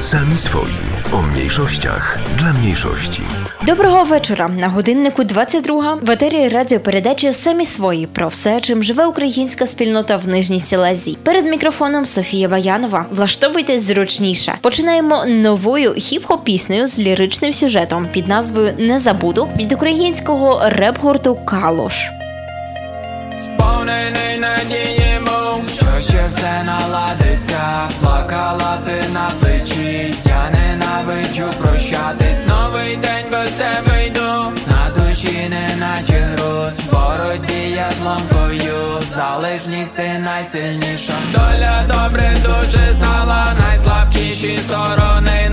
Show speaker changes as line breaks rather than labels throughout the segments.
Sami swoi. O mniejszościach dla mniejszości.
Доброго вечора. На годиннику 22 в етері радіопередачі Самі свої про все, чим живе українська спільнота в Нижній Сілезі. Перед мікрофоном Софія Баянова. Влаштовуйтесь зручніше. Починаємо новою хіп-хоп піснею з ліричним сюжетом під назвою Не забуду від українського реп-гурту Калош.
Сповнений надіємо, що ще все наладиться, плакала ти на ненавиджу прощатись, новий день без тебе йду, на душі не наче груз, боротьбі я зломкою, залежність ти найсильніша. Доля добре дуже знала, найслабкіші сторони,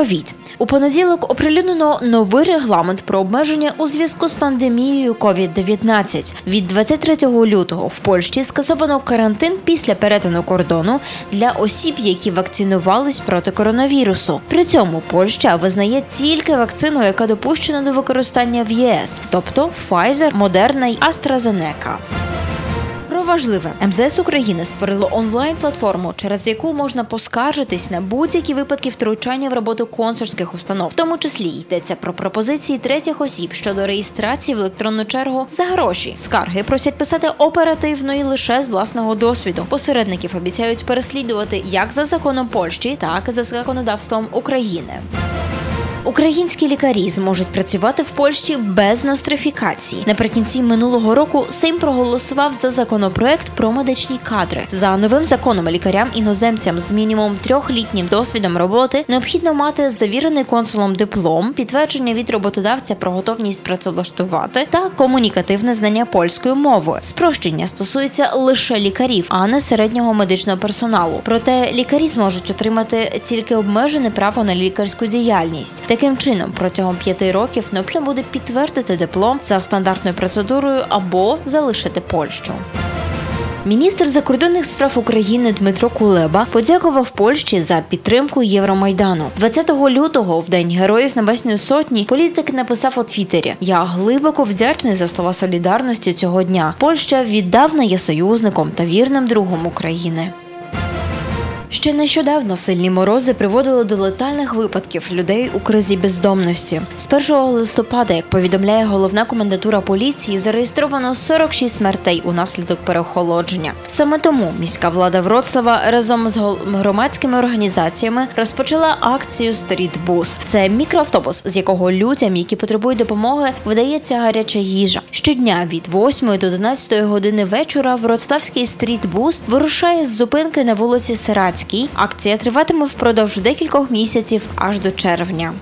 ковід. У понеділок оприлюднено новий регламент про обмеження у зв'язку з пандемією COVID-19. Від 23 лютого в Польщі скасовано карантин після перетину кордону для осіб, які вакцинувались проти коронавірусу. При цьому Польща визнає тільки вакцину, яка допущена до використання в ЄС, тобто Pfizer, Moderna й AstraZeneca. Важливе МЗС України створило онлайн-платформу, через яку можна поскаржитись на будь-які випадки втручання в роботу консульських установ. В тому числі йдеться про пропозиції третіх осіб щодо реєстрації в електронну чергу за гроші. Скарги просять писати оперативно і лише з власного досвіду. Посередників обіцяють переслідувати як за законом Польщі, так і за законодавством України. Українські лікарі зможуть працювати в Польщі без нострифікації. Наприкінці минулого року Сейм проголосував за законопроект про медичні кадри. За новим законом лікарям іноземцям з мінімум трьохлітнім досвідом роботи необхідно мати завірений консулом диплом, підтвердження від роботодавця про готовність працевлаштувати та комунікативне знання польської мови. Спрощення стосується лише лікарів, а не середнього медичного персоналу. Проте лікарі зможуть отримати тільки обмежене право на лікарську діяльність. Таким чином, протягом п'яти років необхідно буде підтвердити диплом за стандартною процедурою або залишити Польщу. Міністр закордонних справ України Дмитро Кулеба подякував Польщі за підтримку Євромайдану. 20 лютого, в день героїв Небесної Сотні, політик написав у Твіттері: Я глибоко вдячний за слова солідарності цього дня. Польща віддавна є союзником та вірним другом України. Ще нещодавно сильні морози приводили до летальних випадків людей у кризі бездомності. З 1 листопада, як повідомляє головна комендатура поліції, зареєстровано 46 смертей унаслідок переохолодження. Саме тому міська влада Вроцлава разом з громадськими організаціями розпочала акцію Стрітбус. Це мікроавтобус, з якого людям, які потребують допомоги, видається гаряча їжа. Щодня від 8 до 11 години вечора Вроцлавський стрітбус вирушає з зупинки на вулиці Сираці. Карпатській. Акція триватиме впродовж декількох місяців аж до червня.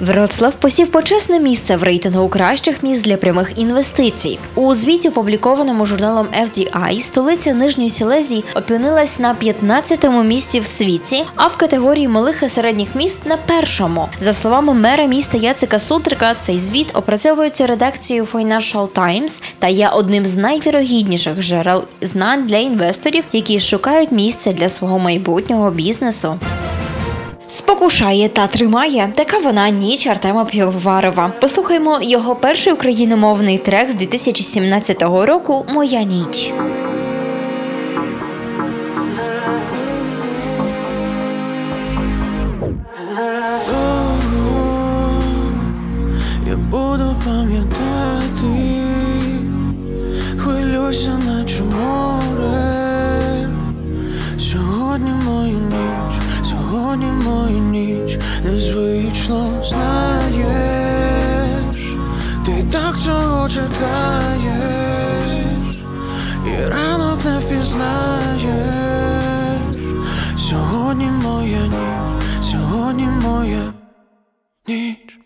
Вроцлав посів почесне місце в рейтингу кращих міст для прямих інвестицій. У звіті, опублікованому журналом FDI, столиця Нижньої Сілезії опинилась на 15-му місці в світі, а в категорії малих і середніх міст на першому. За словами мера міста Яцика Сутрика, цей звіт опрацьовується редакцією Financial Times та є одним з найвірогідніших джерел знань для інвесторів, які шукають місце для свого майбутнього бізнесу. Спокушає та тримає. Така вона ніч Артема Півоварова. Послухаймо його перший україномовний трек з 2017 року Моя ніч.
Цього і ранок не впізнаєш. Сьогодні моя ніч, сьогодні моя ніч.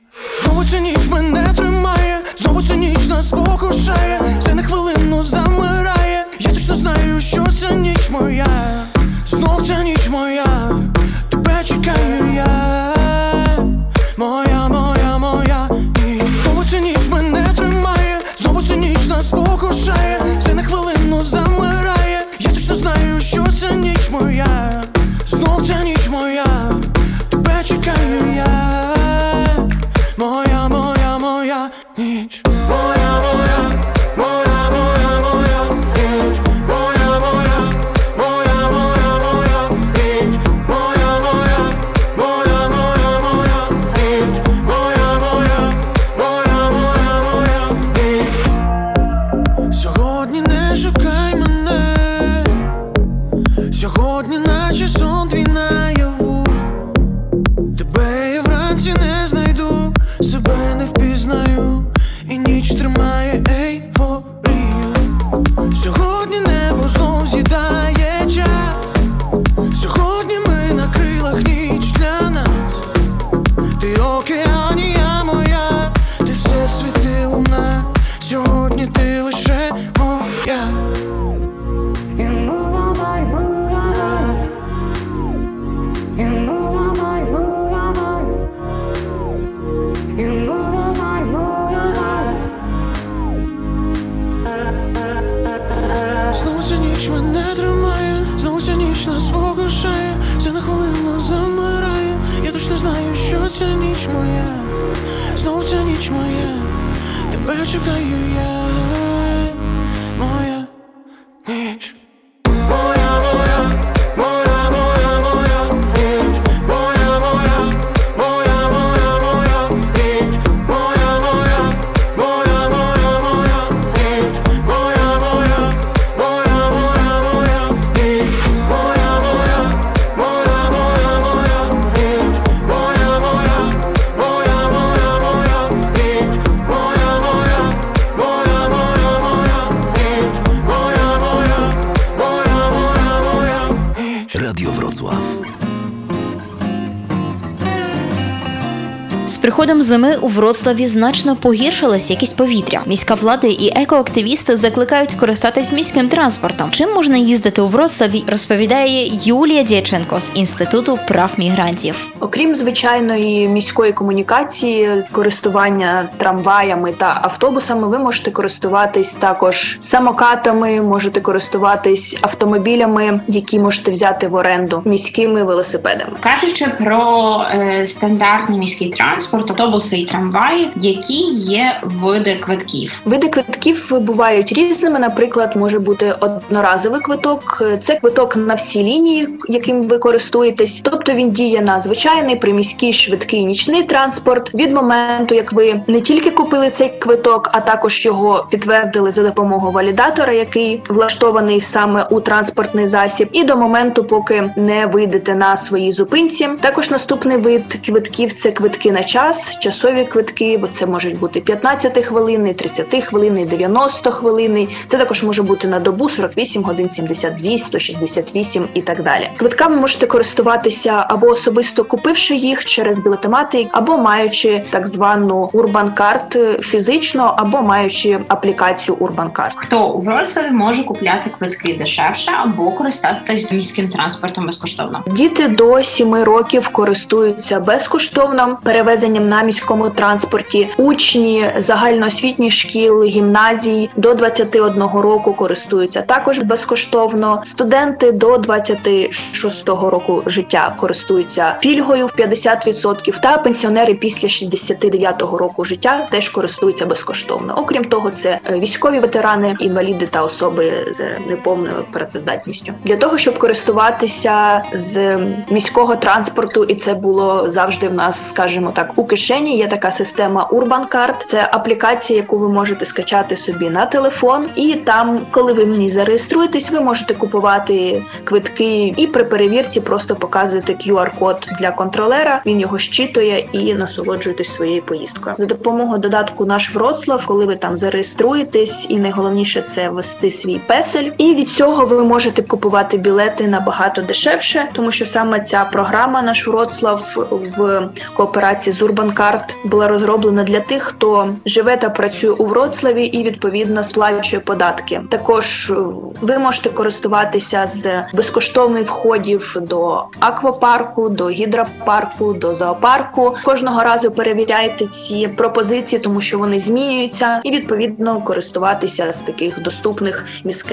Знову ця ніч мене тримає, знову ця ніч нас покушає, все на хвилину замирає. Я точно знаю, що ця ніч моя, знов ця ніч ця моя, знов ця ніч моя, тебе чекаю я,
приходом зими у Вроцлаві значно погіршилась якість повітря. Міська влада і екоактивісти закликають користатись міським транспортом. Чим можна їздити у Вроцлаві, розповідає Юлія Дяченко з інституту прав мігрантів.
Окрім звичайної міської комунікації, користування трамваями та автобусами, ви можете користуватись також самокатами, можете користуватись автомобілями, які можете взяти в оренду міськими велосипедами.
Кажучи про е, стандартний міський транспорт, автобуси і трамваї, які є види квитків.
Види квитків бувають різними. Наприклад, може бути одноразовий квиток. Це квиток на всі лінії, яким ви користуєтесь. Тобто він діє на звичайний приміський швидкий нічний транспорт. Від моменту, як ви не тільки купили цей квиток, а також його підтвердили за допомогою валідатора, який влаштований саме у транспортний засіб, і до моменту, поки не вийдете на своїй зупинці. Також наступний вид квитків це квитки на час, часові квитки, бо це можуть бути 15 хвилин, 30 хвилин, 90 хвилин. Це також може бути на добу 48 годин, 72, 168 і так далі. Квитками можете користуватися або особисто купивши їх через білетомати, або маючи так звану Urban Card фізично, або маючи аплікацію Urban Card.
Хто у Вроцлаві може купляти квитки дешевше або користатися міським транспортом безкоштовно?
Діти до 7 років користуються безкоштовно перевезенням на міському транспорті. Учні загальноосвітніх шкіл, гімназій до 21 року користуються також безкоштовно. Студенти до 26 року життя користуються пільгою в 50%, та пенсіонери після 69 року життя теж користуються безкоштовно. Окрім того, це е, військові ветерани, інваліди та особи з неповною працездатністю для того, щоб користуватися з міського транспорту, і це було завжди в нас, скажімо так, у кишені. Є така система Urban Card. Це аплікація, яку ви можете скачати собі на телефон, і там, коли ви в ній зареєструєтесь, ви можете купувати квитки і при перевірці просто показуєте QR-код для контролера. Він його щитує і насолоджуєтесь своєю поїздкою за допомогою додатку наш Вроцлав, коли ви там зареєструєтесь, і найголовніше це ввести свій песель. І від цього ви можете купувати білети набагато дешевше, тому що саме ця програма наш Вроцлав в кооперації з Urban була розроблена для тих, хто живе та працює у Вроцлаві і відповідно сплачує податки. Також ви можете користуватися з безкоштовних входів до аквапарку, до гідропарку, до зоопарку. Кожного разу перевіряйте ці пропозиції, тому що вони змінюються, і відповідно користуватися з таких доступних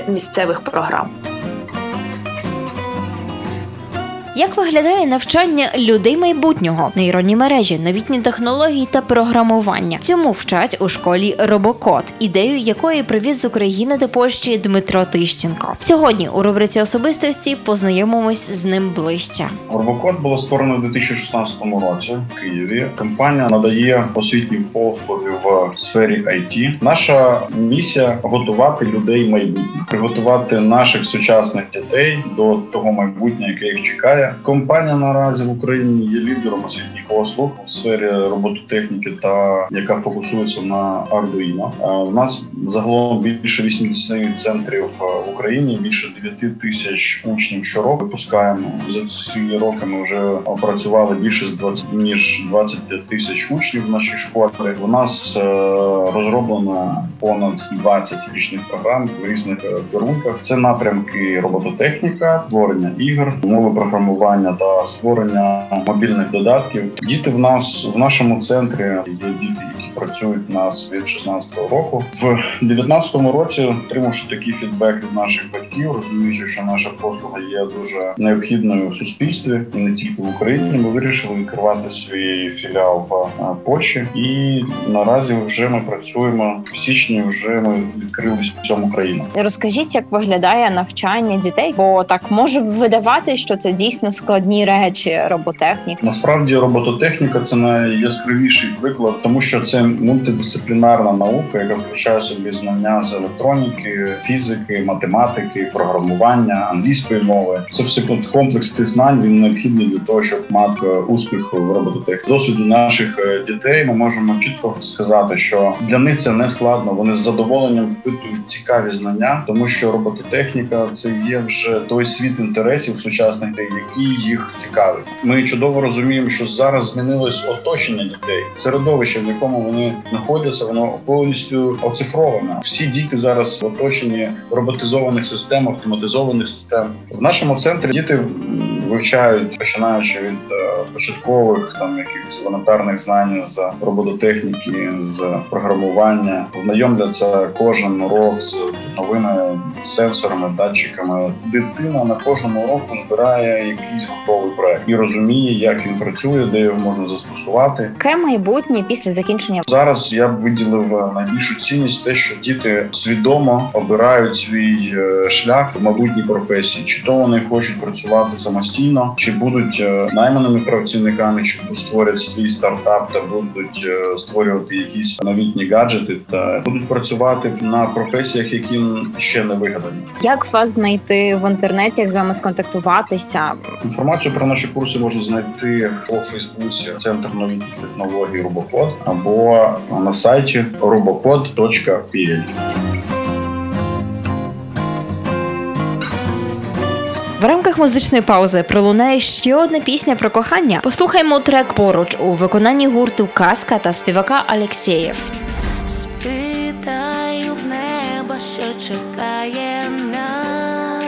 місцевих програм.
Як виглядає навчання людей майбутнього, нейронні мережі, новітні технології та програмування? Цьому вчать у школі Робокод, ідею якої привіз з України до Польщі Дмитро Тищенко. Сьогодні у рубриці особистості познайомимось з ним ближче.
Робокод було створено у 2016 році в Києві. Компанія надає освітні послуги в сфері IT. Наша місія готувати людей майбутнє, приготувати наших сучасних дітей до того майбутнього, яке їх чекає. Компанія наразі в Україні є лідером освітніх послуг у сфері робототехніки та яка фокусується на Arduino. У нас загалом більше 80 центрів в Україні, більше 9 тисяч учнів щороку випускаємо. За ці роки ми вже опрацювали більше з 20, ніж 25 тисяч учнів в нашій школі. У нас е, розроблено понад 20 річних програм в різних е, керунках. Це напрямки робототехніка, створення ігор, мови програмування програмування та створення мобільних додатків. Діти в нас в нашому центрі є діти, працюють нас від 16-го року. В 19-му році, отримавши такий фідбек від наших батьків, розуміючи, що наша послуга є дуже необхідною в суспільстві і не тільки в Україні. Ми вирішили відкривати свій філіал в Польщі, і наразі вже ми працюємо в січні. Вже ми відкрили всьому країну.
Розкажіть, як виглядає навчання дітей, бо так може видавати, що це дійсно складні речі роботехніки.
Насправді робототехніка це найяскравіший приклад, тому що це мультидисциплінарна наука, яка включає собі знання з електроніки, фізики, математики, програмування, англійської мови. Це все комплекс тих знань. Він необхідний для того, щоб мати успіх в робототехніці. Досвіду наших е, дітей ми можемо чітко сказати, що для них це не складно. Вони з задоволенням впитують цікаві знання, тому що робототехніка це є вже той світ інтересів сучасних, який їх цікавить. Ми чудово розуміємо, що зараз змінилось оточення дітей, середовище, в якому вони знаходяться, воно повністю оцифровано. Всі діти зараз в оточенні роботизованих систем, автоматизованих систем. В нашому центрі діти вивчають, починаючи від е, початкових там якихось елементарних знань з робототехніки, з програмування, знайомляться кожен урок з новими сенсорами, датчиками. Дитина на кожному уроку збирає якийсь готовий проект і розуміє, як він працює, де його можна застосувати.
Яке майбутнє після закінчення
Зараз я б виділив е, найбільшу цінність те, що діти свідомо обирають свій е, шлях в майбутній професії, чи то вони хочуть працювати самостійно, чи будуть е, найманими працівниками, чи створять свій стартап та будуть створювати якісь новітні гаджети, та будуть працювати на професіях, які ще не вигадані.
Як вас знайти в інтернеті, як з вами сконтактуватися?
Інформацію про наші курси можна знайти по Фейсбуці Центр новітніх технологій Рубокод або на сайті rubocod.pl.
В рамках музичної паузи пролунає ще одна пісня про кохання. Послухаймо трек поруч у виконанні гурту Казка та співака Алексєєв.
Спитаю в небо, що чекає нас.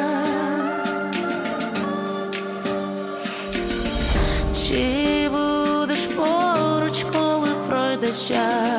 Чи будеш поруч, коли пройде час?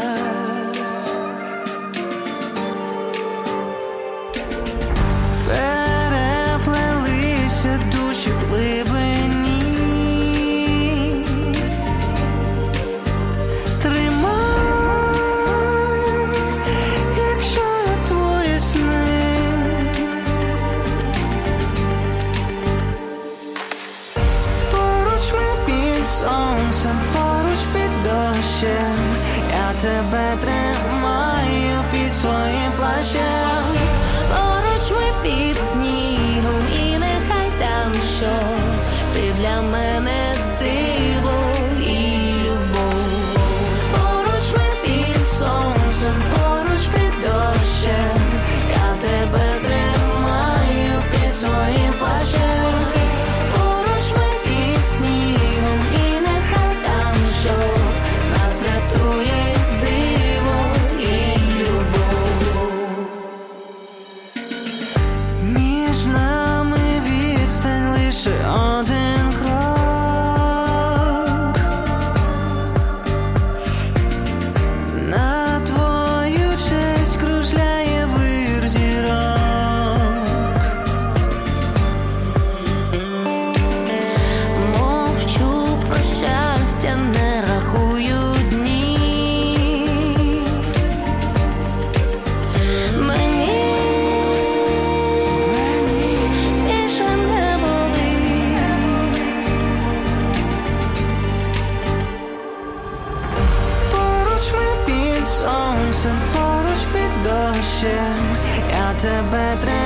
Я тебе тримаю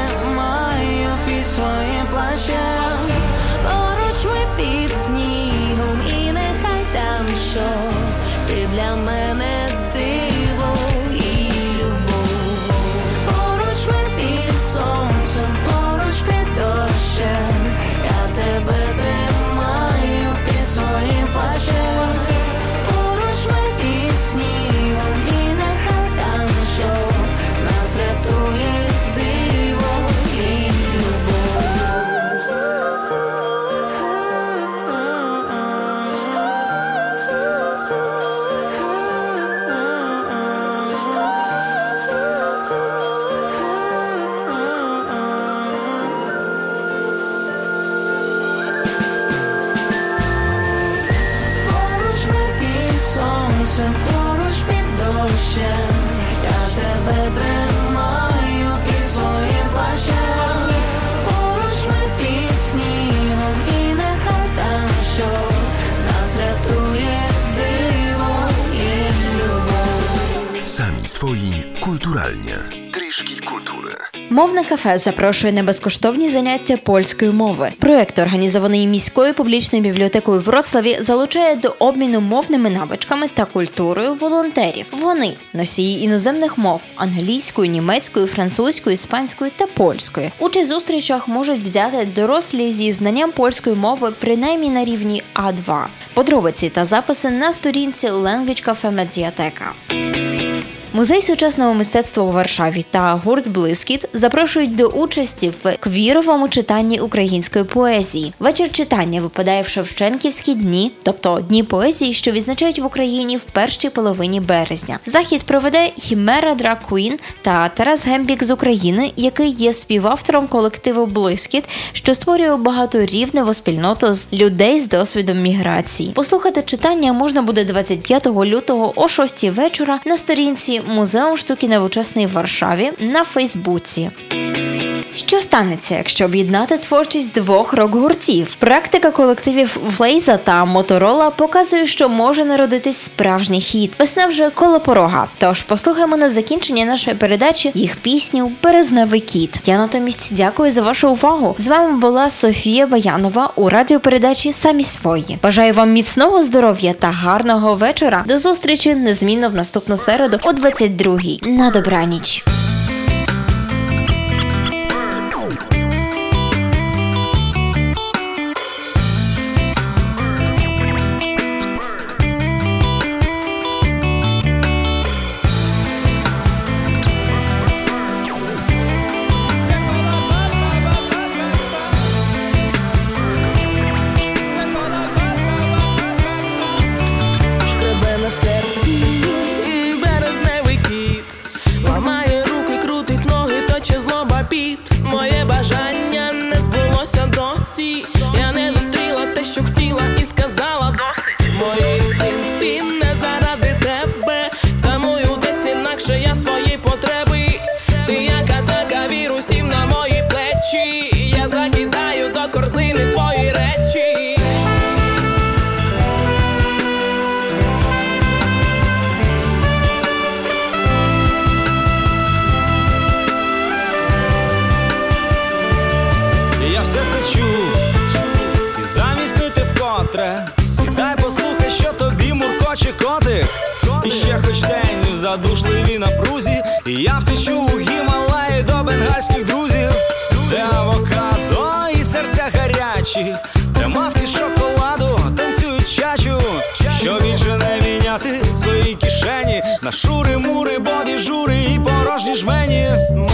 Мовне кафе запрошує на безкоштовні заняття польської мови. Проект, організований міською публічною бібліотекою в Вроцлаві, залучає до обміну мовними навичками та культурою волонтерів. Вони носії іноземних мов англійською, німецькою, французькою, іспанською та польською. Участь зустрічах можуть взяти дорослі зі знанням польської мови принаймні на рівні А2. Подробиці та записи на сторінці Language Cafe Медіатека. Музей сучасного мистецтва у Варшаві та гурт Блискіт запрошують до участі в квіровому читанні української поезії. Вечір читання випадає в Шевченківські дні, тобто дні поезії, що відзначають в Україні в першій половині березня. Захід проведе Хімера Drag Queen та Тарас Гембік з України, який є співавтором колективу Блискіт, що створює багаторівневу спільноту з людей з досвідом міграції. Послухати читання можна буде 25 лютого о 6 вечора на сторінці Muzeum Sztuki Nowoczesnej w Warszawie на Фейсбуці. Що станеться, якщо об'єднати творчість двох рок-гуртів? Практика колективів Флейза та Моторола показує, що може народитись справжній хіт. Весна вже коло порога. Тож послухаємо на закінчення нашої передачі їх пісню Березневий кіт. Я натомість дякую за вашу увагу. З вами була Софія Баянова у радіопередачі Самі свої. Бажаю вам міцного здоров'я та гарного вечора. До зустрічі незмінно в наступну середу о 22-й. На добраніч.
Я
втечу у Гімалаї до бенгальських друзів, де авокадо і серця гарячі, де мавки шоколаду танцюють чачу, що більше не міняти свої кишені. На шури, мури, бобі, жури і порожні жмені.
Ми,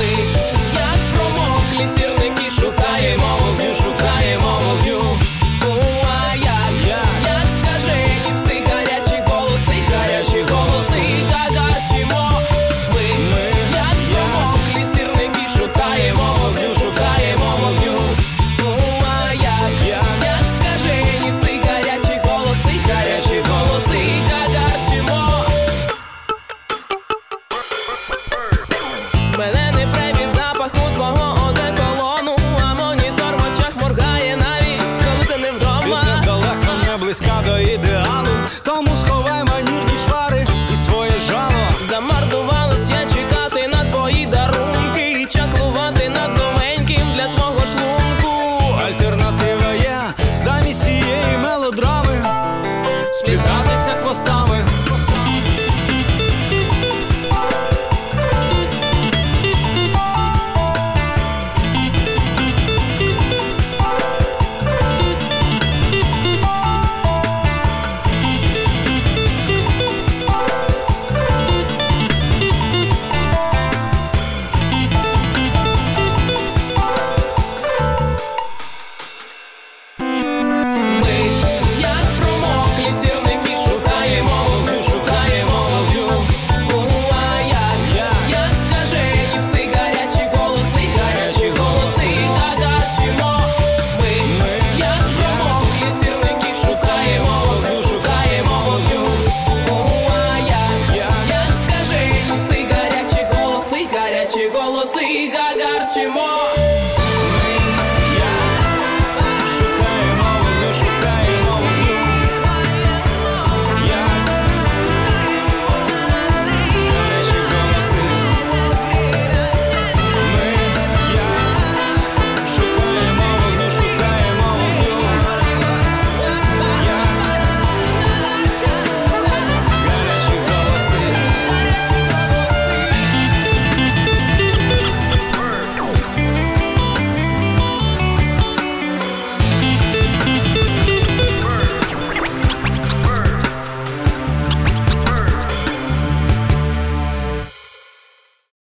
як скажені пси, гарячі голоси, гарячі голоси, гагарчимо.